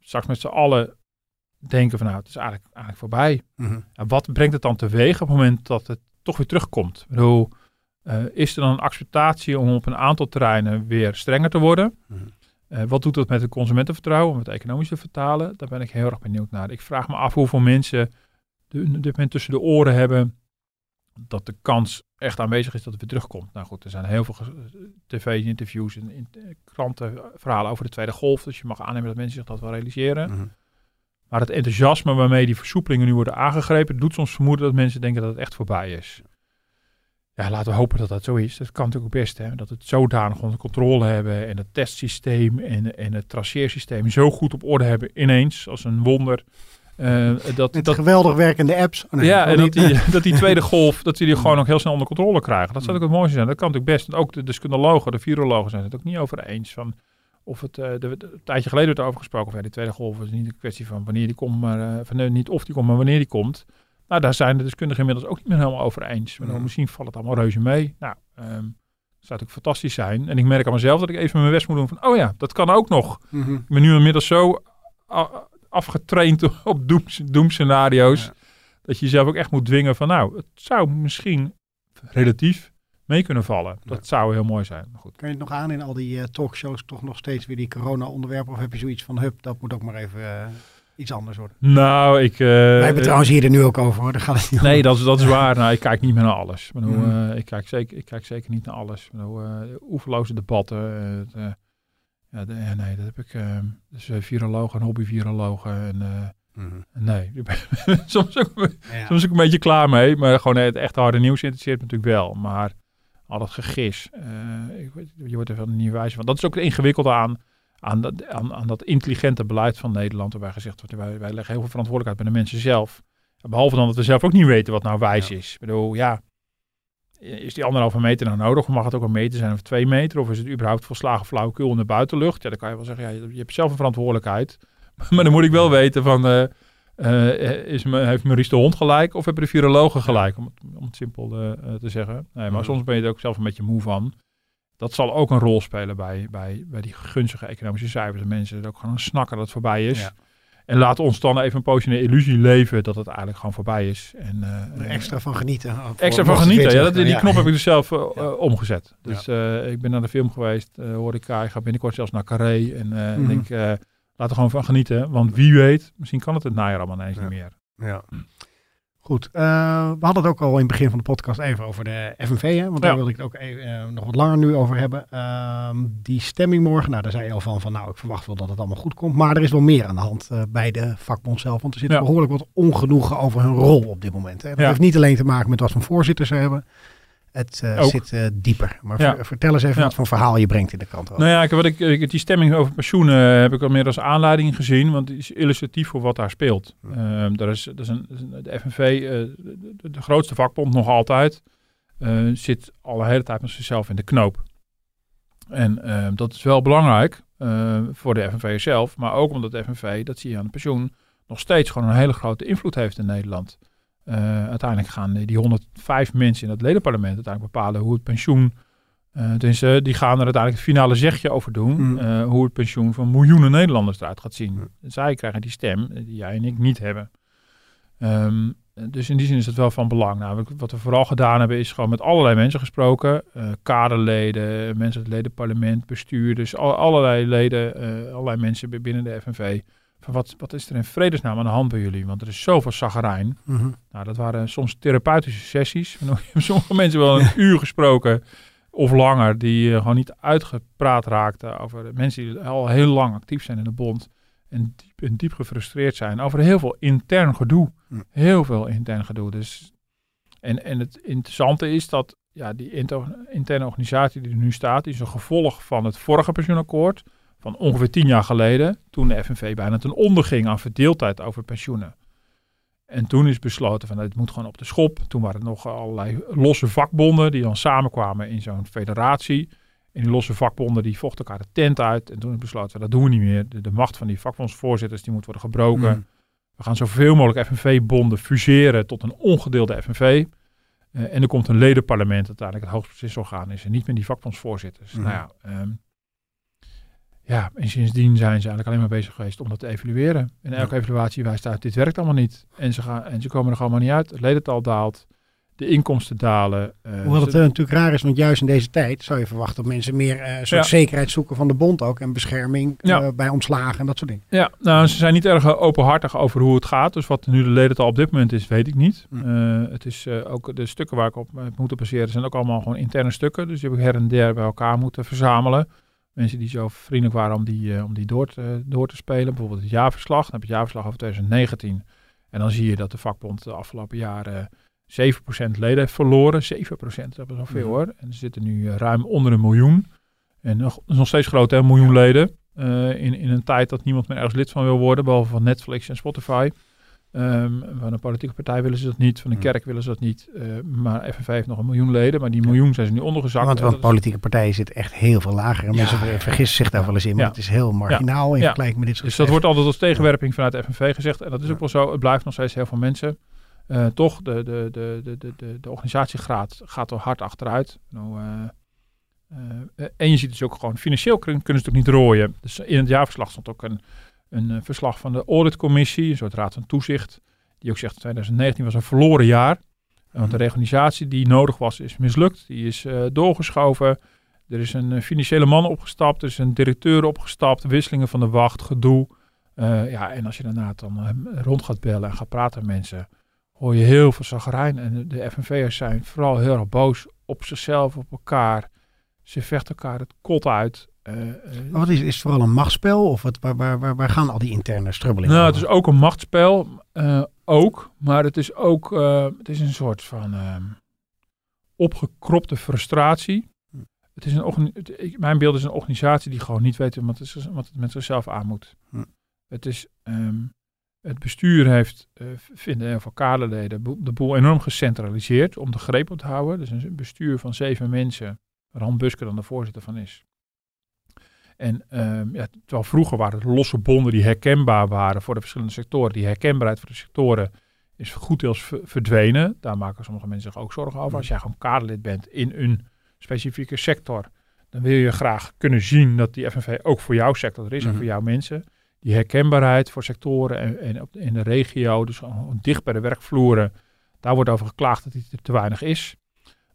straks met z'n allen denken van nou, het is eigenlijk, eigenlijk voorbij. mhm. Ja, wat brengt het dan teweeg op het moment dat het toch weer terugkomt? Ik bedoel, eh, is er dan een acceptatie om op een aantal terreinen weer strenger te worden? Mhm. Eh, wat doet dat met het consumentenvertrouwen, om het economisch te vertalen? Daar ben ik heel erg benieuwd naar. Ik vraag me af hoeveel mensen de, dit moment tussen de oren hebben dat de kans echt aanwezig is dat het weer terugkomt. Nou goed, er zijn heel veel tv-interviews en in, eh, krantenverhalen over de tweede golf. Dus je mag aannemen dat mensen zich dat wel realiseren. Mhm. Maar het enthousiasme waarmee die versoepelingen nu worden aangegrepen, doet soms vermoeden dat mensen denken dat het echt voorbij is. Ja, laten we hopen dat dat zo is. Dat kan natuurlijk ook best, hè. Dat het zodanig onder controle hebben en het testsysteem en, en het traceersysteem zo goed op orde hebben ineens, als een wonder. eh, dat, Met dat, geweldig werkende apps. Oh, nee, ja, en dat niet. die, <laughs> dat die tweede golf, dat die, die gewoon ook heel snel onder controle krijgen. Dat zou ook het mooiste zijn. Dat kan natuurlijk best. Want ook de deskundigen, de virologen zijn het ook niet over eens van of het, eh, de, de- een tijdje geleden werd er over gesproken, of ja, die tweede golf is niet een kwestie van wanneer die komt, maar eh, van, nee, niet of die komt, maar wanneer die komt. Nou, daar zijn de deskundigen inmiddels ook niet meer helemaal over eens. Maar Mhm. Misschien valt het allemaal reuze mee. Nou, ehm zou natuurlijk fantastisch zijn. En ik merk aan mezelf dat ik even mijn best moet doen van, oh ja, dat kan ook nog. Mhm. Ik ben nu inmiddels zo afgetraind <laughs> op doem, doemscenario's. Ja. Dat je jezelf ook echt moet dwingen van nou, het zou misschien relatief mee kunnen vallen. Dat zou heel mooi zijn. Maar goed. Kan je het nog aan in al die eh, talkshows toch nog steeds weer die corona-onderwerpen? Of heb je zoiets van, hup, dat moet ook maar even... eh, iets anders worden. Nou, ik... Uh, Wij hebben trouwens hier er nu ook over hoor. Daar gaat het niet nee, dat is, dat is waar. Nou, ik kijk niet meer naar alles. Ik, bedoel, Mm. uh, ik, kijk, zeker, ik kijk zeker niet naar alles. Ik bedoel, uh, oeverloze debatten. uh, ja, de, ja, nee, dat heb ik. dus virologen en hobby-virologen. En, mm. Nee, ik <laughs> ben soms, ook, ja. soms ook een beetje klaar mee. Maar gewoon het echte harde nieuws interesseert me natuurlijk wel. Maar al dat gegis, ik, je wordt er wel niet wijs van. Dat is ook het ingewikkelde aan aan dat, aan, aan dat intelligente beleid van Nederland, waarbij gezegd wordt, wij, wij leggen heel veel verantwoordelijkheid bij de mensen zelf. Behalve dan dat we zelf ook niet weten wat nou wijs ja. is. Ik bedoel, ja, is die anderhalve meter nou nodig? Of mag het ook een meter zijn of twee meter? Of is het überhaupt volslagen flauwekul in de buitenlucht? Ja, dan kan je wel zeggen, ja, je, je hebt zelf een verantwoordelijkheid. <laughs> maar dan moet ik wel weten van, uh, uh, is me, heeft Maurice de Hond gelijk of hebben de virologen gelijk? Om het, om het simpel uh, te zeggen. Nee, maar mm. soms ben je er ook zelf een beetje moe van dat zal ook een rol spelen bij, bij, bij die gunstige economische cijfers. En mensen er ook gewoon snakken dat het voorbij is. Ja. En laat ons dan even een poosje in de illusie leven dat het eigenlijk gewoon voorbij is. En, uh, er extra van genieten. Extra van genieten, ja. Dat, die ja. knop heb ik dus zelf uh, ja. omgezet. Dus ja. uh, ik ben naar de film geweest, hoor ik, ik ga binnenkort zelfs naar Carré. En mm denk, laten we gewoon van genieten. Want wie weet, misschien kan het het najaar allemaal ineens niet meer. Ja. Goed, uh, we hadden het ook al in het begin van de podcast even over de FNV, hè, want daar Ja. wilde ik het ook even, uh, nog wat langer nu over hebben. Ehm, die stemming morgen, nou daar zei je al van, van nou ik verwacht wel dat het allemaal goed komt, maar er is wel meer aan de hand eh, bij de vakbond zelf, want er zit Ja. behoorlijk watongenoegen over hun rol op dit moment. Hè. Dat Ja. heeft niet alleen te maken met wat voor voorzitters ze hebben, het eh, zit eh, dieper. Maar Ja. vertel eens even Ja. wat voor verhaal je brengt in de krant. Nou ja, ik, wat ik, ik, die stemming over pensioenen eh, heb ik al meer als aanleiding gezien, want die is illustratief voor wat daar speelt. Hm. Ehm, daar is, dat is een, de FNV, de, de- de grootste vakbond nog altijd, zit al de hele tijd met zichzelf in de knoop. En ehm, dat is wel belangrijk voor de FNV zelf, maar ook omdat de FNV, dat zie je aan het pensioen, nog steeds gewoon een hele grote invloed heeft in Nederland. Eh, uiteindelijk gaan die- die 105 mensen in het ledenparlement uiteindelijk bepalen hoe het pensioen. dus die gaan er uiteindelijk het finale zegje over doen. Mm. eh, hoe het pensioen van miljoenen Nederlanders eruit gaat zien. Mm. Zij krijgen die stem die jij en ik niet hebben. Ehm, dus in die zin is het wel van belang. Nou, wat- we vooral gedaan hebben is gewoon met allerlei mensen gesproken. kaderleden, mensen uit het ledenparlement, bestuurders, al- allerlei leden, allerlei mensen bi- binnen de FNV. Van wat, wat is er in vredesnaam aan de hand bij jullie? Want er is zoveel zagarijn. Mhm. Nou, dat waren soms therapeutische sessies. <laughs> Ik heb sommige mensen wel een uur gesproken of langer, die eh, gewoon niet uitgepraat raakten over de mensen die al heel lang actief zijn in de bond en diep, en diep gefrustreerd zijn over heel veel intern gedoe. Heel veel intern gedoe. Dus, en, en het interessante is dat ja, die inter- interne organisatie die er nu staat, is een gevolg van het vorige pensioenakkoord van ongeveer tien jaar geleden, toen de FNV bijna ten onder ging aan verdeeldheid over pensioenen. En toen is besloten van het moet gewoon op de schop. Toen waren er nog allerlei losse vakbonden die dan samenkwamen in zo'n federatie. En die losse vakbonden die vochten elkaar de tent uit. En toen is besloten dat doen we niet meer. De, de macht van die vakbondsvoorzitters die moet worden gebroken. Mhm. We gaan zoveel mogelijk FNV-bonden fuseren tot een ongedeelde FNV. Eh, en er komt een ledenparlement, uiteindelijk het hoogste beslisorgaan is. En niet meer die vakbondsvoorzitters. Mhm. Nou ja, ehm, ja, en sindsdien zijn ze eigenlijk alleen maar bezig geweest om dat te evalueren. En elke evaluatie wijst uit, dit werkt allemaal niet. En ze, gaan, en ze komen er gewoon maar niet uit. Het ledental daalt, de inkomsten dalen. eh, Hoewel het ze- eh, natuurlijk raar is, want juist in deze tijd zou je verwachten dat mensen meer eh, soort Ja. zekerheid zoeken van de bond ook. En bescherming Ja. bij ontslagen en dat soort dingen. Ja, nou, ze zijn niet erg openhartig over hoe het gaat. Dus wat nu de ledental op dit moment is, weet ik niet. Hm. Eh, het is eh, ook de stukken waar ik op heb moeten baseren, zijn ook allemaal gewoon interne stukken. Dus die heb ik her en der bij elkaar moeten verzamelen. Mensen die zo vriendelijk waren om die, eh, om die door, te, door te spelen. Bijvoorbeeld het jaarverslag. Dan heb je het jaarverslag over 2019. En dan zie je dat de vakbond de afgelopen jaren 7% leden heeft verloren. 7%, dat is wel veel Mhm. hoor. En ze zitten nu eh, ruim onder een miljoen. En nog, is nog steeds groot, hè? Een miljoen leden. Eh, in, in een tijd dat niemand meer ergens lid van wil worden, behalve van Netflix en Spotify. Ehm, van een politieke partij willen ze dat niet, van een Hmm. kerk willen ze dat niet. Eh, maar FNV heeft nog een miljoen leden, maar die miljoen zijn ze nu ondergezakt. Want, want politieke partijen zitten echt heel veel lager. En Ja, mensen vergissen zich daar wel eens in, maar Ja. het is heel marginaal in vergelijking met dit soort Dus dat wordt altijd als tegenwerping vanuit de FNV gezegd. En dat is ook wel zo. Het blijft nog steeds heel veel mensen. Eh, toch, de, de, de, de, de, de, de organisatiegraad gaat er hard achteruit. Nou, en je ziet dus ook gewoon, financieel kunnen, kunnen ze het ook niet rooien. Dus in het jaarverslag stond ook een, een eh, verslag van de auditcommissie, een soort raad van toezicht. Die ook zegt 2019 was een verloren jaar. Want de reorganisatie die nodig was, is mislukt. Die is eh, doorgeschoven. Er is een eh, financiële man opgestapt. Er is een directeur opgestapt. Wisselingen van de wacht, gedoe. Ja, en als je daarna dan rond gaat bellen en gaat praten met mensen, hoor je heel veel zagrijn. En de, de FNV'ers zijn vooral heel erg boos op zichzelf, op elkaar. Ze vechten elkaar het kot uit. Eh, eh, Maar wat is, is het vooral een machtsspel? Of wat, waar, waar, waar, gaan al die interne strubbelingen nou, het is ook een machtsspel, eh, ook. Maar het is ook het is een soort van ehm, opgekropte frustratie. Hm. Het is een organi- het- ik- mijn beeld is een organisatie die gewoon niet weet wat het, wat het met zichzelf aan moet. Hm. Het is... ehm, het bestuur heeft, vinden heel veel kaderleden, de boel enorm gecentraliseerd om de greep op te houden. Dus een bestuur van zeven mensen, waar Han Busker dan de voorzitter van is. En ehm, ja, terwijl vroeger waren het losse bonden die herkenbaar waren voor de verschillende sectoren. Die herkenbaarheid voor de sectoren is goed deels ver- verdwenen. Daar maken sommige mensen zich ook zorgen over. Als jij gewoon kaderlid bent in een specifieke sector, dan wil je graag kunnen zien dat die FNV ook voor jouw sector er is en Mhm. voor jouw mensen. Die herkenbaarheid voor sectoren en, en op, in de regio, dus dicht bij de werkvloeren, daar wordt over geklaagd dat die er te weinig is.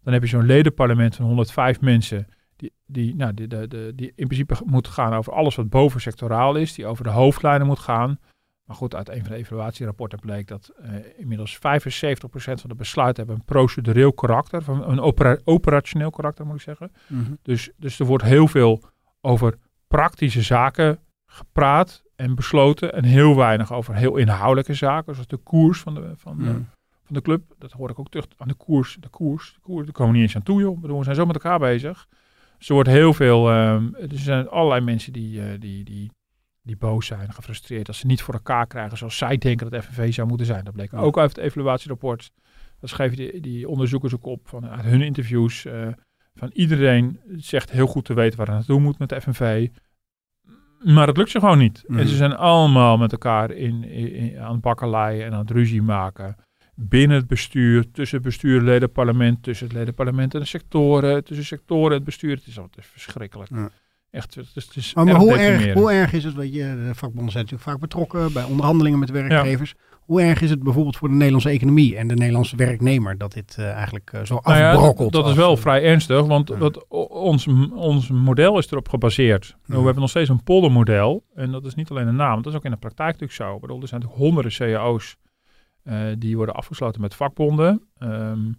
Dan heb je zo'n ledenparlement van 105 mensen, die, die, nou, die, de, de, die in principe moet gaan over alles wat bovensectoraal is, die over de hoofdlijnen moet gaan. Maar goed, uit een van de evaluatierapporten bleek dat eh, inmiddels 75% van de besluiten hebben een procedureel karakter, van een opera- operationeel karakter moet ik zeggen. Mhm. Dus, dus er wordt heel veel over praktische zaken gepraat en besloten. En heel weinig over heel inhoudelijke zaken. Zoals de koers van de, van, de, Mhm. van de club. Dat hoor ik ook terug aan de koers. De koers, de koers. Daar komen we niet eens aan toe, joh. Bedoel, we zijn zo met elkaar bezig. Dus er wordt heel veel. ehm, er zijn allerlei mensen die, eh, die, die, die boos zijn, gefrustreerd. Als ze niet voor elkaar krijgen zoals zij denken dat FNV zou moeten zijn. Dat bleek ook uit het evaluatierapport. Dat schreven die, die onderzoekers ook op van uit hun interviews. eh, van iedereen zegt heel goed te weten waar het naartoe moet met de FNV. Maar het lukt ze gewoon niet. Mhm. En ze zijn allemaal met elkaar in, in, in- aan het bakkeleien en aan het ruzie maken. Binnen het bestuur, tussen het bestuur, het ledenparlement, tussen het ledenparlement en de sectoren, tussen sectoren en het bestuur. Het is altijd verschrikkelijk. Ja. Echt, het is, het is Maar, maar erg hoe, erg, hoe erg is het, weet je, de vakbonden zijn natuurlijk vaak betrokken bij onderhandelingen met werkgevers. Hoe erg is het bijvoorbeeld voor de Nederlandse economie en de Nederlandse werknemer dat dit eh, eigenlijk eh, zo Nou ja, afbrokkelt? dat is als- wel vrij ernstig, want Ja. o- ons, ons model is erop gebaseerd. Nou, Ja. we hebben nog steeds een poldermodel. En dat is niet alleen een naam, dat is ook in de praktijk natuurlijk zo. Ik bedoel, er zijn natuurlijk honderden cao's eh, die worden afgesloten met vakbonden. Ehm,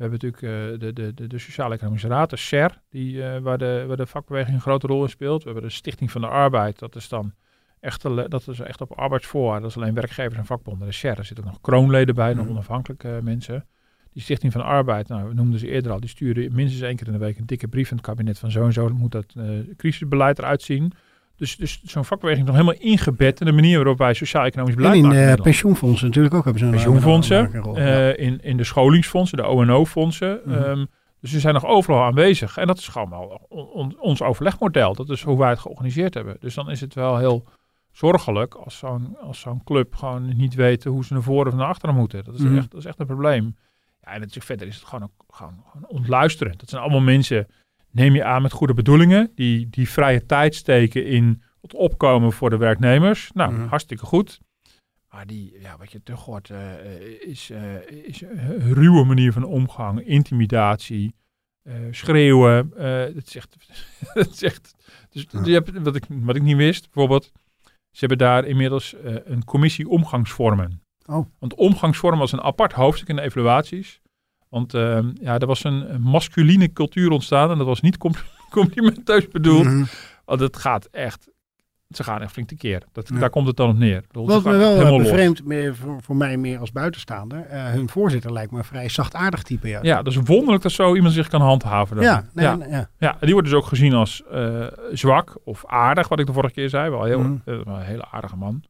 we hebben natuurlijk eh, de, de, de, Sociale Economische Raad, de SER, die, eh, waar, de, waar de vakbeweging een grote rol in speelt. We hebben de Stichting van de Arbeid, dat is dan echt, dat is echt op arbeidsvoorwaarden. Dat is alleen werkgevers en vakbonden. De SER, er zitten ook nog kroonleden bij, nog Mhm. onafhankelijke eh, mensen. Die Stichting van de Arbeid, nou, we noemden ze eerder al, die sturen minstens één keer in de week een dikke brief aan het kabinet van zo en zo moet dat eh, crisisbeleid eruit zien. Dus, dus zo'n vakbeweging is nog helemaal ingebed in de manier waarop wij sociaal-economisch En beleid in maken. in Nederland. pensioenfondsen natuurlijk ook hebben ze een Pensioenfondsen, een belangrijke rol. Ja. Eh, in, in de scholingsfondsen, de ONO-fondsen. Mhm. Ehm, dus ze zijn nog overal aanwezig. En dat is gewoon wel on- on- ons overlegmodel. Dat is hoe wij het georganiseerd hebben. Dus dan is het wel heel zorgelijk als zo'n, als zo'n club gewoon niet weet hoe ze naar voren of naar achteren moeten. Dat is, Mhm. echt, dat is echt een probleem. Ja, en natuurlijk verder is het gewoon, ook, gewoon, gewoon ontluisterend. Dat zijn allemaal mensen, neem je aan met goede bedoelingen, die, die vrije tijd steken in het opkomen voor de werknemers. Nou, hartstikke goed. Maar die, ja, wat je terug hoort, eh, eh, is, eh, is een ruwe manier van omgang, intimidatie, eh, schreeuwen. eh echt, het is echt dus Ja. je hebt, wat, ik, wat ik niet wist, bijvoorbeeld, ze hebben daar inmiddels eh, een commissie omgangsvormen. Oh. Want omgangsvormen was een apart hoofdstuk in de evaluaties. Want eh, ja, er was een, masculine cultuur ontstaan en dat was niet com- <laughs> complimenteus bedoeld. Mhm. Want het gaat echt, ze gaan echt flink tekeer. Dat, Ja. Daar komt het dan op neer. Ze Wat me wel eh, bevreemd, meer voor, voor mij meer als buitenstaander, eh, hun voorzitter lijkt me een vrij zachtaardig type. Ja, Ja, dus wonderlijk dat zo iemand zich kan handhaven. dan. ja, nee, ja. nee, ja. Ja, en die wordt dus ook gezien als eh, zwak of aardig, wat ik de vorige keer zei. Wel heel, Mhm. een hele aardige man.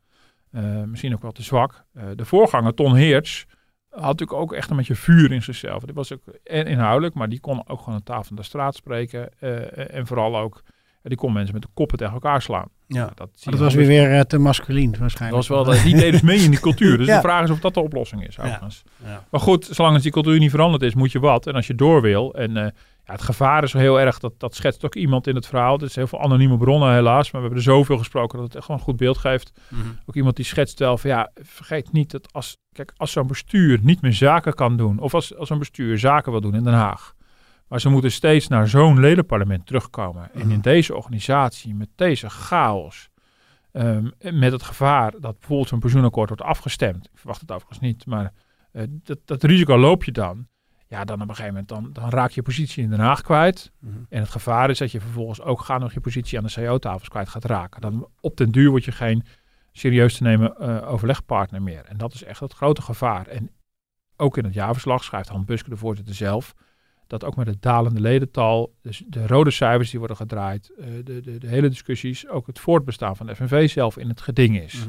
Misschien ook wel te zwak. De voorganger, Ton Heerts, had natuurlijk ook echt een beetje vuur in zichzelf. Die was ook en inhoudelijk, maar die kon ook gewoon aan tafel van de straat spreken. eh, en vooral ook, eh, die kon mensen met de koppen tegen elkaar slaan. ja. dat, je dat was weer weer eh, te masculien dat waarschijnlijk. was wel, die deed dus mee in die cultuur. Dus <laughs> Ja. de vraag is of dat de oplossing is, overigens. Ja. Maar goed, zolang die cultuur niet veranderd is, moet je wat. En als je door wil. En ja, het gevaar is heel erg, dat, dat schetst ook iemand in het verhaal. Er is heel veel anonieme bronnen helaas. Maar we hebben er zoveel gesproken dat het echt gewoon een goed beeld geeft. Mhm. Ook iemand die schetst wel van ja, vergeet niet dat als, kijk, als zo'n bestuur niet meer zaken kan doen. Of als, als zo'n bestuur zaken wil doen in Den Haag. Maar ze moeten steeds naar zo'n ledenparlement terugkomen. En Mhm. in deze organisatie, met deze chaos. Ehm, met het gevaar dat bijvoorbeeld zo'n pensioenakkoord wordt afgestemd. Ik verwacht het overigens niet, maar eh, dat, dat risico loop je dan. Ja, dan op een gegeven moment dan, dan raak je positie in Den Haag kwijt. Mhm. En het gevaar is dat je vervolgens ook gaan nog je positie aan de CO-tafels kwijt gaat raken. Dan op den duur word je geen serieus te nemen eh, overlegpartner meer. En dat is echt het grote gevaar. En ook in het jaarverslag schrijft Han Buske, de voorzitter zelf, dat ook met het dalende ledental, dus de rode cijfers die worden gedraaid, eh, de, de, de hele discussies, ook het voortbestaan van de FNV zelf in het geding is. Mhm.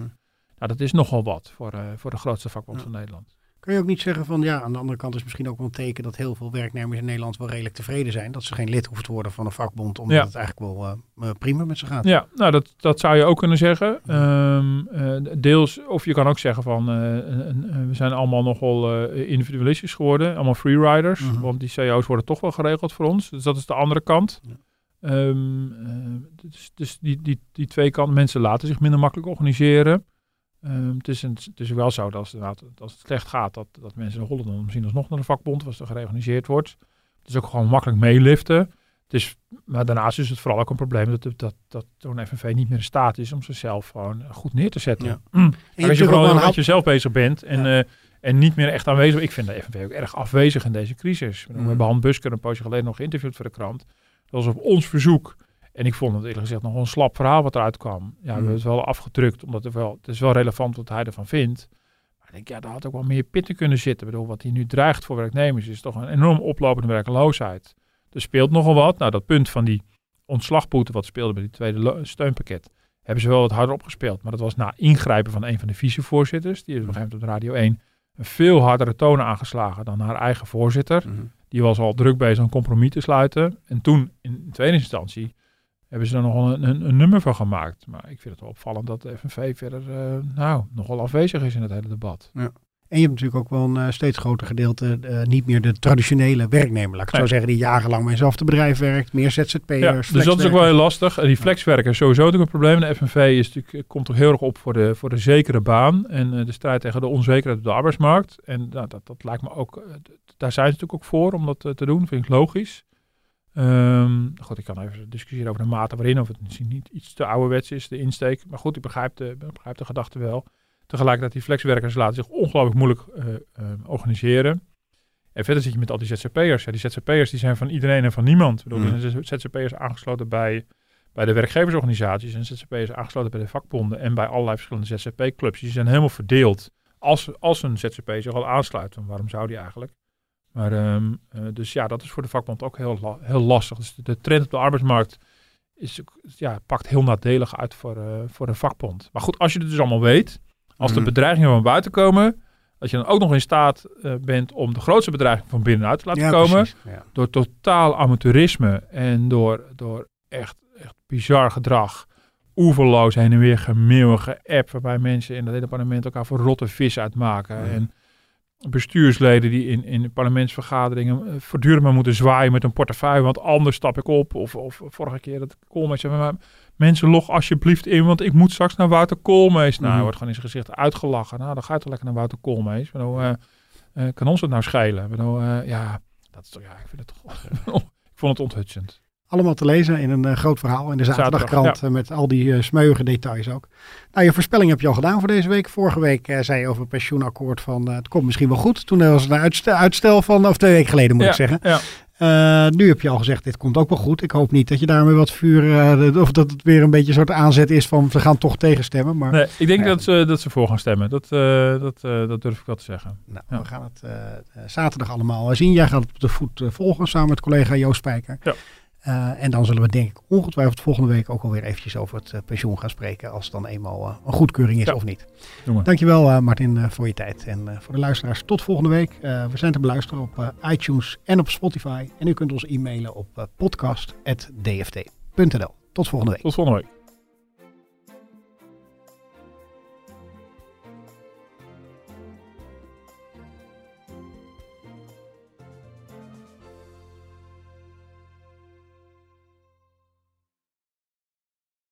Nou, dat is nogal wat voor, eh, voor de grootste vakbond Ja. van Nederland. Kun je ook niet zeggen van ja, aan de andere kant is misschien ook wel een teken dat heel veel werknemers in Nederland wel redelijk tevreden zijn. Dat ze geen lid hoeven te worden van een vakbond, omdat Ja. het eigenlijk wel eh, eh, prima met ze gaat. Ja, nou dat, dat zou je ook kunnen zeggen. Ehm, eh, deels, of je kan ook zeggen van we zijn allemaal nogal individualistisch geworden, allemaal freeriders, Mhm. want die CO's worden toch wel geregeld voor ons. Dus dat is de andere kant. Ja. Ehm, eh, dus dus die, die, die twee kanten, mensen laten zich minder makkelijk organiseren. Ehm, het, is een, het is wel zo dat als, het als het slecht gaat, dat, dat mensen in Holland dan misschien alsnog naar de vakbond, als er gereorganiseerd wordt. Het is ook gewoon makkelijk meeliften. Het is, maar daarnaast is het vooral ook een probleem dat, dat, dat zo'n FNV niet meer in staat is om zichzelf gewoon goed neer te zetten. Ja. <clears throat> Mm. En als je gewoon met jezelf bezig bent en, Ja. eh, en niet meer echt aanwezig. Ik vind de FNV ook erg afwezig in deze crisis. We Mhm. hebben Han Busker een poosje geleden nog geïnterviewd voor de krant. Dat was op ons verzoek. En ik vond het eerlijk gezegd nog een slap verhaal wat eruit kwam. Ja, we Mhm. hebben het wel afgedrukt, omdat er wel, het is wel relevant wat hij ervan vindt. Maar ik denk, ja, daar had ook wel meer pitten kunnen zitten. Ik bedoel, wat hij nu dreigt voor werknemers is toch een enorm oplopende werkloosheid. Er speelt nogal wat. Nou, dat punt van die ontslagboete wat speelde bij die tweede steunpakket, hebben ze wel wat harder opgespeeld. Maar dat was na ingrijpen van een van de vicevoorzitters. Die is op een gegeven moment op Radio 1 een veel hardere toon aangeslagen dan haar eigen voorzitter. Mhm. Die was al druk bezig een compromis te sluiten. En toen, in tweede instantie, hebben ze er nog een, een, een nummer van gemaakt. Maar ik vind het wel opvallend dat de FNV verder, eh, nou, nogal afwezig is in het hele debat. En je hebt natuurlijk ook wel een eh, steeds groter gedeelte, eh, niet meer de traditionele werknemer, laat ik Nee. zo zeggen, die jarenlang bij eenzelfde bedrijf werkt, meer ZZP'ers. Ja, dus dat is ook wel flexwerkers. heel lastig. En die flexwerker is sowieso natuurlijk een probleem. De FNV is natuurlijk, komt toch heel erg op voor de, voor de zekere baan. En de strijd tegen de onzekerheid op de arbeidsmarkt. En nou, dat, dat lijkt me ook, daar zijn ze natuurlijk ook voor om dat te doen. Vind ik logisch. Ehm, goed, ik kan even discussiëren over de mate waarin. Of het misschien niet iets te ouderwets is, de insteek. Maar goed, ik begrijp de, ik begrijp de gedachte wel. Tegelijkertijd, die flexwerkers laten zich ongelooflijk moeilijk eh, eh, organiseren. En verder zit je met al die ZZP'ers. Ja, die ZZP'ers die zijn van iedereen en van niemand. Bedoel, Mm. zijn ZZP'ers aangesloten bij, bij de werkgeversorganisaties en ZZP'ers aangesloten bij de vakbonden en bij allerlei verschillende ZZP-clubs. Die zijn helemaal verdeeld. Als, als een ZZP zich al aansluit, dan waarom zou die eigenlijk? Maar ehm, eh, dus ja, dat is voor de vakbond ook heel, la- heel lastig. Dus de, de trend op de arbeidsmarkt is, ja, pakt heel nadelig uit voor, eh, voor de vakbond. Maar goed, als je het dus allemaal weet, als Mhm. de bedreigingen van buiten komen, dat je dan ook nog in staat eh, bent om de grootste bedreiging van binnenuit te laten Ja, komen. Ja. Door totaal amateurisme en door, door echt, echt bizar gedrag. Oeverloos heen en weer gemail, geapp, waarbij mensen in het hele parlement elkaar voor rotte vis uitmaken. Ja. En bestuursleden die in, in parlementsvergaderingen eh, voortdurend maar moeten zwaaien met een portefeuille, want anders stap ik op. Of, of vorige keer dat Koolmees zei, maar mensen log alsjeblieft in, want ik moet straks naar Wouter Koolmees. Nou, hij Mhm. wordt gewoon in zijn gezicht uitgelachen. Nou, dan ga je toch lekker naar Wouter Koolmees. Eh, kan ons het nou schelen? Ja, dat is toch, ja, ik vind het toch, <laughs> ik vond het onthutsend. Allemaal te lezen in een eh, groot verhaal in de Zaterdag, zaterdagkrant eh, met al die eh, smeuïge details ook. Nou, je voorspelling heb je al gedaan voor deze week. Vorige week zei je over het pensioenakkoord van het komt misschien wel goed. Toen was het een uitstel, uitstel van, of twee weken geleden moet ja, ik zeggen. Ja. Nu heb je al gezegd, dit komt ook wel goed. Ik hoop niet dat je daarmee wat vuur, of dat het weer een beetje een soort aanzet is van we gaan toch tegenstemmen. Maar Nee, ik denk dat, ze, dat ze voor gaan stemmen. Dat, dat, dat durf ik wel te zeggen. nou, Ja. we gaan het zaterdag allemaal zien. Jij gaat het op de voet volgen samen met collega Joost Spijker. Ja. Eh, en dan zullen we denk ik ongetwijfeld volgende week ook alweer eventjes over het eh, pensioen gaan spreken. Als het dan eenmaal eh, een goedkeuring is Ja. of niet. Dankjewel Martin voor je tijd. En voor de luisteraars tot volgende week. We zijn te beluisteren op iTunes en op Spotify. En u kunt ons e-mailen op podcast.dft.nl. Tot volgende week. Tot volgende week.